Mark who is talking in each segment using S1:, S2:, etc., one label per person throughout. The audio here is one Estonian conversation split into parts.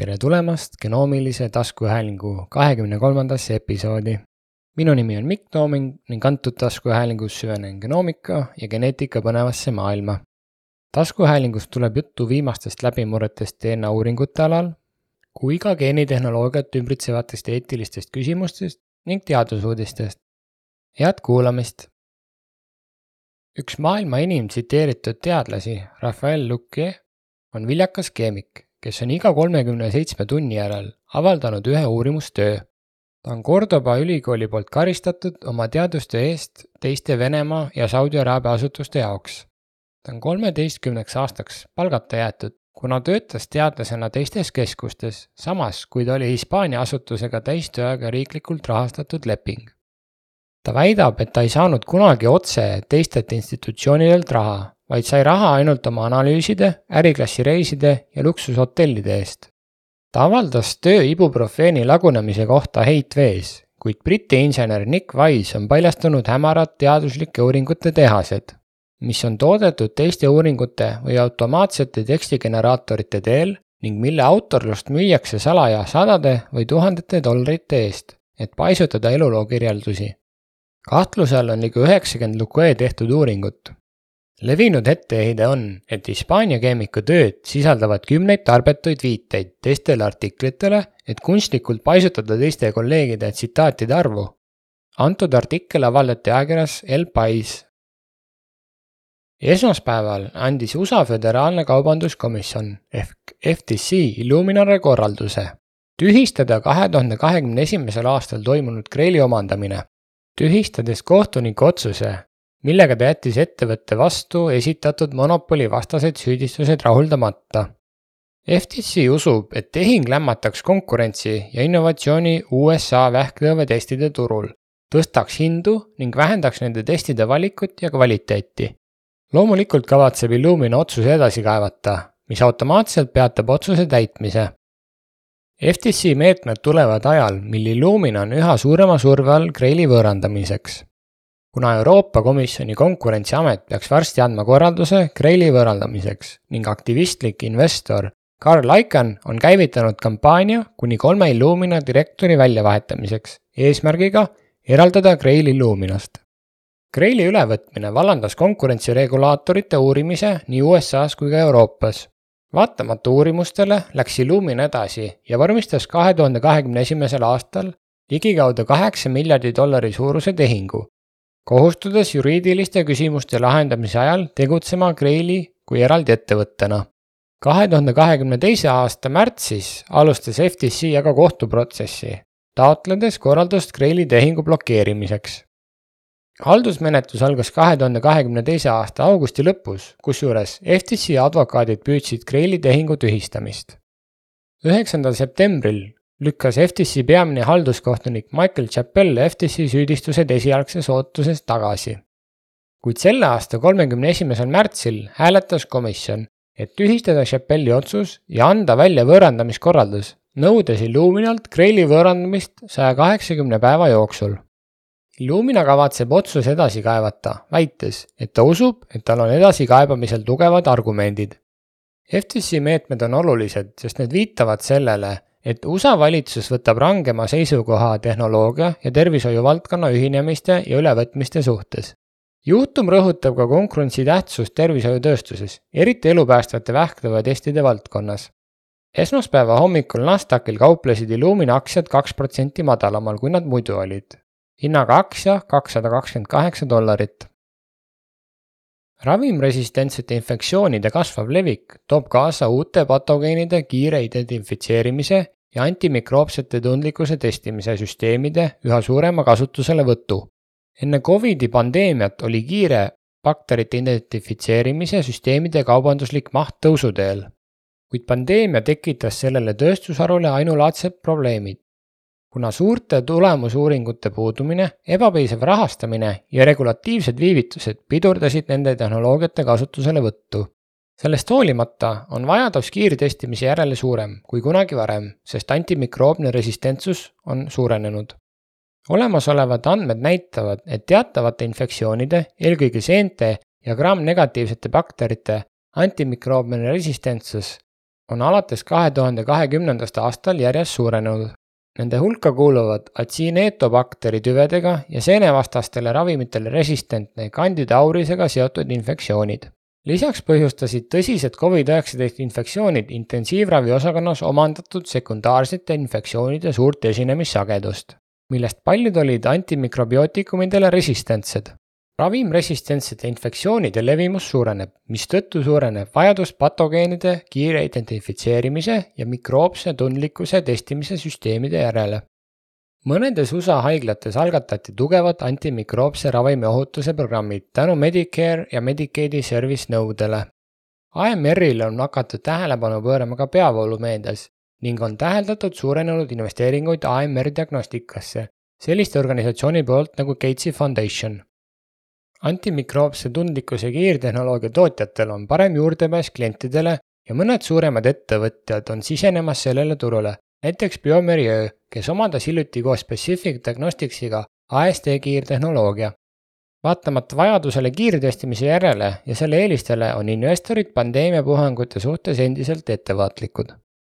S1: tere tulemast genoomilise taskuhäälingu kahekümne kolmandasse episoodi. minu nimi on Mikk Tooming ning antud taskuhäälingus süvenen genoomika ja geneetika põnevasse maailma. taskuhäälingus tuleb juttu viimastest läbimurretest DNA uuringute alal, kui ka geenitehnoloogiat ümbritsevatest eetilistest küsimustest ning teadusuudistest. head kuulamist! üks maailma enim tsiteeritud teadlasi, Rafael Luque, on viljakas keemik kes on iga kolmekümne seitsme tunni järel avaldanud ühe uurimustöö. ta on Cordoba ülikooli poolt karistatud oma teadustöö eest teiste Venemaa ja Saudi Araabia asutuste jaoks. ta on kolmeteistkümneks aastaks palgata jäetud, kuna töötas teadlasena teistes keskustes, samas kui ta oli Hispaania asutusega täistööajaga riiklikult rahastatud leping. ta väidab, et ta ei saanud kunagi otse teistelt institutsioonidelt raha vaid sai raha ainult oma analüüside, äriklassi reiside ja luksushotellide eest. ta avaldas töö ibuprofeeni lagunemise kohta heitvees, kuid Briti insener Nick Wise on paljastanud hämarad teaduslike uuringute tehased, mis on toodetud teiste uuringute või automaatsete tekstigeneraatorite teel ning mille autorlust müüakse salaja sadade või tuhandete dollarite eest, et paisutada eluloo kirjeldusi. kahtluse all on ligi üheksakümmend Luque tehtud uuringut, levinud etteheide on, et Hispaania keemiku tööd sisaldavad kümneid tarbetuid viiteid teistele artiklitele, et kunstlikult paisutada teiste kolleegide tsitaatide arvu. antud artikkel avaldati ajakirjas El Pais. esmaspäeval andis USA Föderaalne Kaubanduskomisjon ehk FTC Illuminare korralduse tühistada kahe tuhande kahekümne esimesel aastal toimunud Kreili omandamine, tühistades kohtuniku otsuse millega ta jättis ettevõtte vastu esitatud monopolivastased süüdistused rahuldamata. FTC usub, et tehing lämmataks konkurentsi ja innovatsiooni USA vähktõvetestide turul, tõstaks hindu ning vähendaks nende testide valikut ja kvaliteeti. loomulikult kavatseb Illumina otsuse edasi kaevata, mis automaatselt peatab otsuse täitmise. FTC meetmed tulevad ajal, mil Illumina on üha suurema surve all Graili võõrandamiseks kuna Euroopa Komisjoni konkurentsiamet peaks varsti andma korralduse Graili võõrandamiseks ning aktivistlik investor Carl Icahn on käivitanud kampaania kuni kolme Illumina direktori väljavahetamiseks, eesmärgiga eraldada Grail Illuminast. Graili ülevõtmine vallandas konkurentsiregulaatorite uurimise nii USA-s kui ka Euroopas. vaatamata uurimustele läks Illumina edasi ja vormistas kahe tuhande kahekümne esimesel aastal ligikaudu kaheksa miljardi dollari suuruse tehingu, kohustudes juriidiliste küsimuste lahendamise ajal tegutsema Graili kui eraldi ettevõttena. kahe tuhande kahekümne teise aasta märtsis alustas FTC aga kohtuprotsessi, taotledes korraldust Graili tehingu blokeerimiseks. haldusmenetlus algas kahe tuhande kahekümne teise aasta augusti lõpus, kusjuures FTC advokaadid püüdsid Graili tehingu tühistamist. üheksandal septembril lükkas FTC peamine halduskohtunik Michael Chappell FTC süüdistused esialgses ootuses tagasi. kuid selle aasta kolmekümne esimesel märtsil hääletas komisjon, et tühistada Chappelli otsus ja anda välja võõrandamiskorraldus, nõudes Illuminalt Graili võõrandamist saja kaheksakümne päeva jooksul. Illumina kavatseb otsuse edasi kaevata, väites, et ta usub, et tal on edasikaebamisel tugevad argumendid. FTC meetmed on olulised, sest need viitavad sellele, et USA valitsus võtab rangema seisukoha tehnoloogia ja tervishoiu valdkonna ühinemiste ja ülevõtmiste suhtes. juhtum rõhutab ka konkurentsi tähtsust tervishoiutööstuses, eriti elupäästvate vähktõvetestide valdkonnas. esmaspäeva hommikul Nasdaqil kauplesid Illumina aktsiad kaks protsenti madalamal, kui nad muidu olid. hinnaga aktsia kakssada kakskümmend kaheksa dollarit ravimresistentsete infektsioonide kasvav levik toob kaasa uute patogeenide kiire identifitseerimise ja antimikroopsete tundlikkuse testimise süsteemide üha suurema kasutuselevõtu. enne Covidi pandeemiat oli kiire bakterite identifitseerimise süsteemide kaubanduslik maht tõusuteel, kuid pandeemia tekitas sellele tööstusharule ainulaadsed probleemid. kuna suurte tulemusuuringute puudumine, ebapiisav rahastamine ja regulatiivsed viivitused pidurdasid nende tehnoloogiate kasutuselevõttu sellest hoolimata on vajadus kiirtestimise järele suurem kui kunagi varem, sest antimikroobne resistentsus on suurenenud. olemasolevad andmed näitavad, et teatavate infektsioonide, eelkõige seente ja gramm-negatiivsete bakterite antimikroobne resistentsus on alates kahe tuhande kahekümnendast aastal järjest suurenenud. Nende hulka kuuluvad atsineetobakteri tüvedega ja seenevastastele ravimitele resistentne Candida aurisega seotud infektsioonid. Lisaks põhjustasid tõsised Covid-19 infektsioonid intensiivraviosakonnas omandatud sekundaarsete infektsioonide suurt esinemissagedust, millest paljud olid antimikrobiootikumidele resistentsed ravimresistentsete infektsioonide levimus suureneb, mistõttu suureneb vajadus patogeenide kiire identifitseerimise ja mikroobse tundlikkuse testimise süsteemide järele. Mõnedes USA haiglates algatati tugevad antimikroobse ravimi ohutuse programmid tänu Medicare ja Medicaidi service nõudele. AMR-ile on hakatud tähelepanu pöörama ka peavoolumeedias ning on täheldatud suurenenud investeeringuid AMR diagnostikasse selliste organisatsiooni poolt nagu Gatesi Foundation antimikroobse tundlikkuse kiirtehnoloogia tootjatel on parem juurdepääs klientidele ja mõned suuremad ettevõtjad on sisenemas sellele turule, näiteks Biomerieux, kes omandas hiljuti koos Specific Diagnosticsiga AST kiirtehnoloogia. vaatamata vajadusele kiirtestimise järele ja selle eelistele on investorid pandeemiapuhangute suhtes endiselt ettevaatlikud.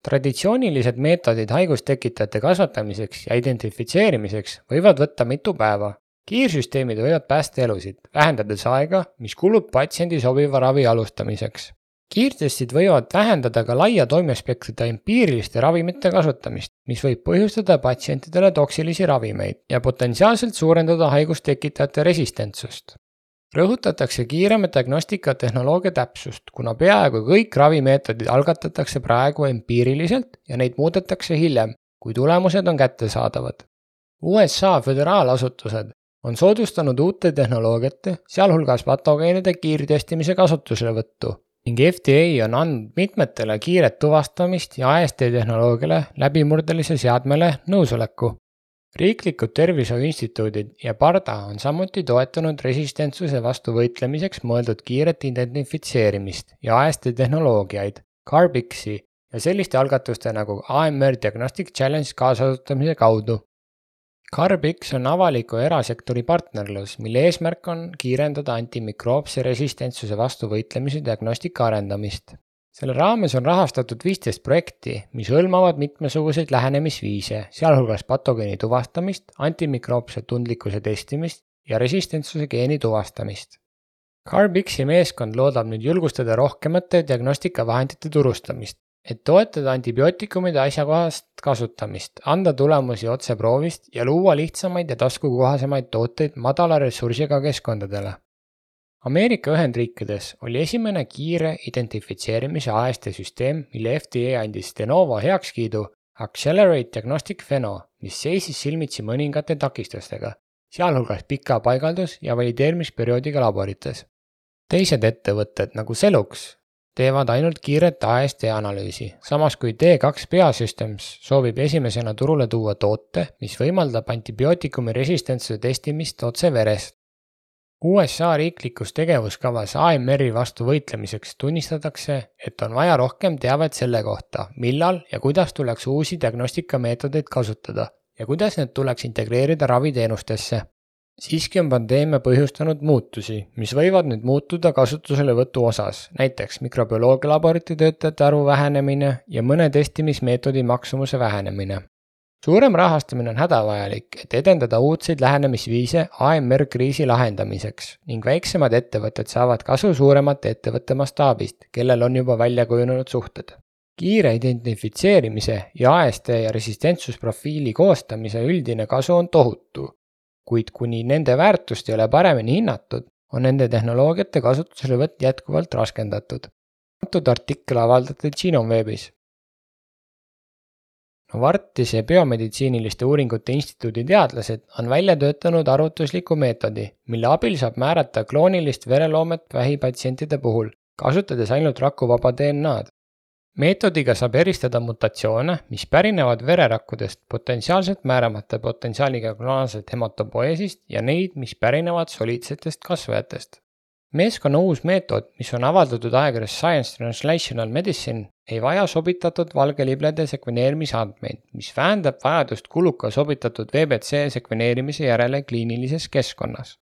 S1: traditsioonilised meetodid haigustekitajate kasvatamiseks ja identifitseerimiseks võivad võtta mitu päeva kiirsüsteemid võivad päästa elusid, vähendades aega, mis kulub patsiendi sobiva ravi alustamiseks. kiirtestid võivad vähendada ka laia toimespektrite empiiriliste ravimite kasutamist, mis võib põhjustada patsientidele toksilisi ravimeid ja potentsiaalselt suurendada haigustekitajate resistentsust. rõhutatakse kiirema diagnostika tehnoloogia täpsust, kuna peaaegu kõik ravimeetodid algatatakse praegu empiiriliselt ja neid muudetakse hiljem, kui tulemused on kättesaadavad. USA föderaalasutused on soodustanud uute tehnoloogiate, sealhulgas patogeenide kiirtestimise kasutuselevõttu ning FDA on andnud mitmetele kiiret tuvastamist ja AST tehnoloogiale läbimurdelise seadmele nõusoleku. riiklikud tervishoiu instituudid ja PARDA on samuti toetanud resistentsuse vastu võitlemiseks mõeldud kiiret identifitseerimist ja AST tehnoloogiaid, Carbixi ja selliste algatuste nagu AMR Diagnostic Challenge kaasasutamise kaudu CarbX on avaliku ja erasektori partnerlus, mille eesmärk on kiirendada antimikroobse resistentsuse vastu võitlemise diagnostika arendamist. selle raames on rahastatud viisteist projekti, mis hõlmavad mitmesuguseid lähenemisviise, sealhulgas patogeeni tuvastamist, antimikroobse tundlikkuse testimist ja resistentsuse geeni tuvastamist. CarbXi meeskond loodab nüüd julgustada rohkemate diagnostikavahendite turustamist, et toetada antibiootikumide asjakohast kasutamist, anda tulemusi otseproovist ja luua lihtsamaid ja taskukohasemaid tooteid madala ressursiga keskkondadele. Ameerika Ühendriikides oli esimene kiire identifitseerimise AST süsteem, mille FDA andis de novo heakskiidu Accelerate Diagnostic Pheno, mis seisis silmitsi mõningate takistustega, sealhulgas pika paigaldus- ja valideerimisperioodiga laborites. teised ettevõtted nagu Celux teevad ainult kiiret AST analüüsi, samas kui T2 Peasystems soovib esimesena turule tuua toote, mis võimaldab antibiootikumi resistentsuse testimist otse verest. USA riiklikus tegevuskavas AMR-i vastu võitlemiseks tunnistatakse, et on vaja rohkem teavet selle kohta, millal ja kuidas tuleks uusi diagnostikameetodeid kasutada ja kuidas need tuleks integreerida raviteenustesse siiski on pandeemia põhjustanud muutusi, mis võivad nüüd muutuda kasutuselevõtu osas, näiteks mikrobioloogia laborite töötajate arvu vähenemine ja mõne testimismeetodi maksumuse vähenemine. suurem rahastamine on hädavajalik, et edendada uudseid lähenemisviise AMR kriisi lahendamiseks ning väiksemad ettevõtted saavad kasu suuremate ettevõtte mastaabist, kellel on juba välja kujunenud suhted. Kiire identifitseerimise ja AST ja resistentsusprofiili koostamise üldine kasu on tohutu kuid kuni nende väärtust ei ole paremini hinnatud, on nende tehnoloogiate kasutuselevõtt jätkuvalt raskendatud. antud artikkel avaldati Genome veebis. Novartise biomeditsiiniliste uuringute instituudi teadlased on välja töötanud arvutusliku meetodi, mille abil saab määrata kloonilist vereloomet vähipatsientide puhul, kasutades ainult rakuvaba DNA-d meetodiga saab eristada mutatsioone, mis pärinevad vererakkudest potentsiaalselt määramata potentsiaaliga globaalselt hematopoeesist ja neid, mis pärinevad soliidsetest kasvajatest. meeskonna uus meetod, mis on avaldatud ajakirjas Science Translational Medicine, ei vaja sobitatud valgeliblede sekveneerimisandmeid, mis vähendab vajadust kuluka sobitatud VBC sekveneerimise järele kliinilises keskkonnas.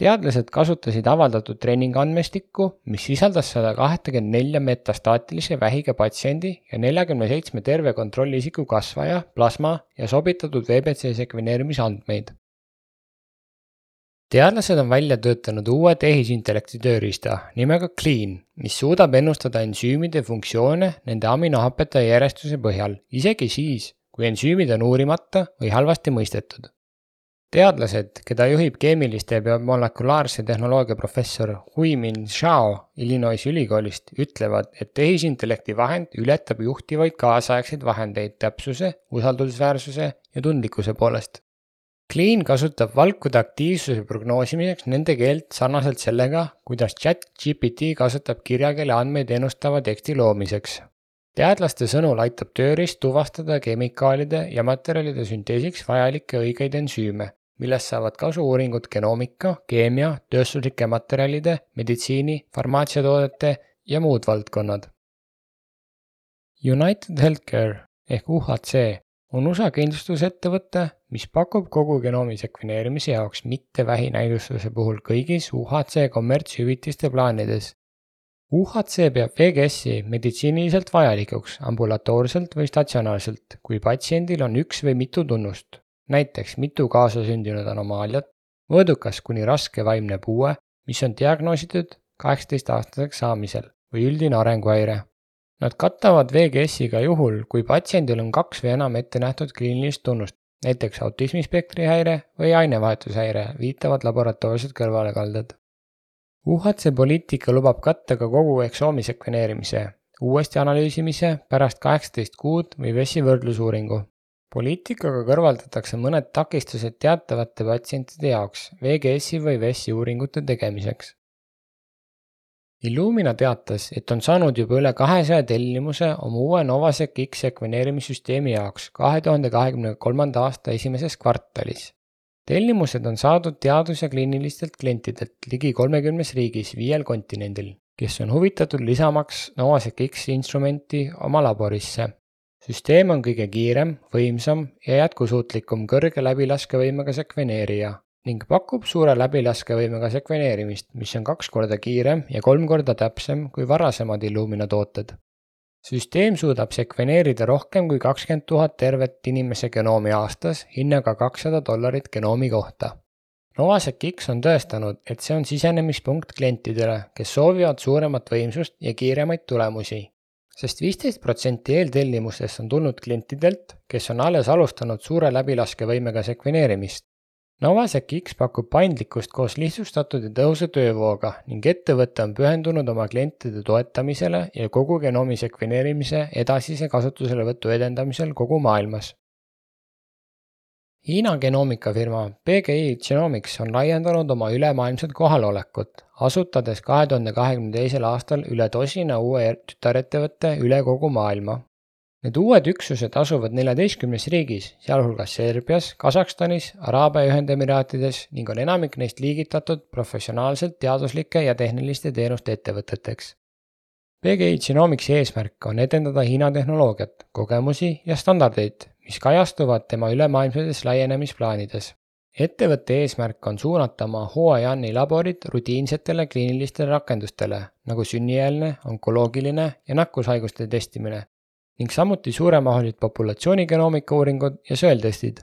S1: Teadlased kasutasid avaldatud treeningandmestikku, mis sisaldas sada kahtekümmet nelja metastaatilise vähiga patsiendi ja neljakümne seitsme terve kontrollisiku kasvaja, plasma ja sobitatud VBC sekveneerimise andmeid. teadlased on välja töötanud uue tehisintellekti tööriista nimega Clean, mis suudab ennustada ensüümide funktsioone nende aminohapete järjestuse põhjal, isegi siis, kui ensüümid on uurimata või halvasti mõistetud teadlased, keda juhib keemiliste ja molekulaarse tehnoloogia professor Huimin Zhao Illinois ülikoolist, ütlevad, et tehisintellekti vahend ületab juhtivaid kaasaegseid vahendeid täpsuse, usaldusväärsuse ja tundlikkuse poolest. Clean kasutab valkude aktiivsuse prognoosimiseks nende keelt sarnaselt sellega, kuidas chat-GPT kasutab kirjakeele andmeid ennustava teksti loomiseks teadlaste sõnul aitab tööriist tuvastada kemikaalide ja materjalide sünteesiks vajalikke õigeid ensüüme, millest saavad kasu uuringud genoomika, keemia, tööstuslike materjalide, meditsiini, farmaatsiatoodete ja muud valdkonnad. United Healthcare ehk UHC on USA kindlustusettevõte, mis pakub kogu genoomi sekveneerimise jaoks mitte vähinäidustuse puhul kõigis UHC kommertshüvitiste plaanides UHC peab VGS-i meditsiiniliselt vajalikuks ambulatoorselt või statsionaarselt, kui patsiendil on üks või mitu tunnust, näiteks mitu kaasasündinud anomaaliat, mõõdukas kuni raske vaimne puue, mis on diagnoositud kaheksateistaastaseks saamisel või üldine arenguhäire. Nad katavad VGS-i ka juhul, kui patsiendil on kaks või enam ette nähtud kliinilist tunnust, näiteks autismispektri häire või ainevahetushäire, viitavad laboratoorsed kõrvalekalded UHC poliitika lubab katta ka kogu eksoomi sekveneerimise, uuesti analüüsimise pärast kaheksateist kuud või VES-i võrdlusuuringu. poliitikaga kõrvaldatakse mõned takistused teatavate patsientide jaoks VGS-i või VES-i uuringute tegemiseks. Illumina teatas, et on saanud juba üle kahesaja tellimuse oma uue Novasec X sekveneerimissüsteemi jaoks kahe tuhande kahekümne kolmanda aasta esimeses kvartalis tellimused on saadud teadus- ja kliinilistelt klientidelt ligi kolmekümnes riigis viiel kontinendil, kes on huvitatud lisamaks Novasec X instrumenti oma laborisse. süsteem on kõige kiirem, võimsam ja jätkusuutlikum kõrge läbilaskevõimega sekveneerija ning pakub suure läbilaskevõimega sekveneerimist, mis on kaks korda kiirem ja kolm korda täpsem kui varasemad Illumina tooted süsteem suudab sekveneerida rohkem kui kakskümmend tuhat tervet inimese genoomi aastas hinnaga kakssada dollarit genoomi kohta. Novasec X on tõestanud, et see on sisenemispunkt klientidele, kes soovivad suuremat võimsust ja kiiremaid tulemusi sest viisteist protsenti eeltellimustest on tulnud klientidelt, kes on alles alustanud suure läbilaskevõimega sekveneerimist Novasec X pakub paindlikkust koos lihtsustatud ja tõhusa töövooga ning ettevõte on pühendunud oma klientide toetamisele ja kogu genoomi sekveneerimise edasise kasutuselevõtu edendamisel kogu maailmas. Hiina genoomikafirma BGI Genomics on laiendanud oma ülemaailmset kohalolekut, asutades kahe tuhande kahekümne teisel aastal üle tosina uue tütarettevõtte üle kogu maailma Need uued üksused asuvad neljateistkümnes riigis, sealhulgas Serbias, Kasahstanis, Araabia Ühendemiraatides ning on enamik neist liigitatud professionaalselt teaduslike ja tehniliste teenuste ettevõteteks. PGI Genomics'i eesmärk on edendada Hiina tehnoloogiat, kogemusi ja standardeid, mis kajastuvad tema ülemaailmsetes laienemisplaanides. ettevõtte eesmärk on suunata oma Huayan'i laborid rutiinsetele kliinilistele rakendustele nagu sünnieelne, onkoloogiline ja nakkushaiguste testimine ning samuti suuremahulised populatsioonigenoomika uuringud ja sõeltestid.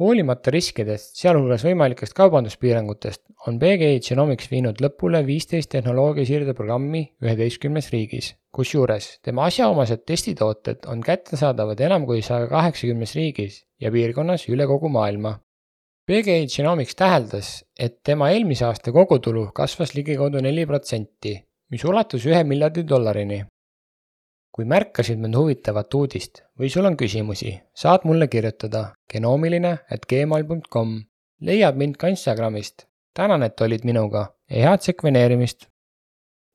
S1: hoolimata riskidest, sealhulgas võimalikest kaubanduspiirangutest, on BGI Genomics viinud lõpule viisteist tehnoloogiasiirde programmi üheteistkümnes riigis, kusjuures tema asjaomased testitooted on kättesaadavad enam kui saja kaheksakümnes riigis ja piirkonnas üle kogu maailma. BGI Genomics täheldas, et tema eelmise aasta kogutulu kasvas ligikaudu neli protsenti, mis ulatus ühe miljardi dollarini kui märkasid mõnda huvitavat uudist või sul on küsimusi, saad mulle kirjutada genoomiline at gmail.com. leiad mind ka Instagramist. tänan, et olid minuga ja head sekveneerimist!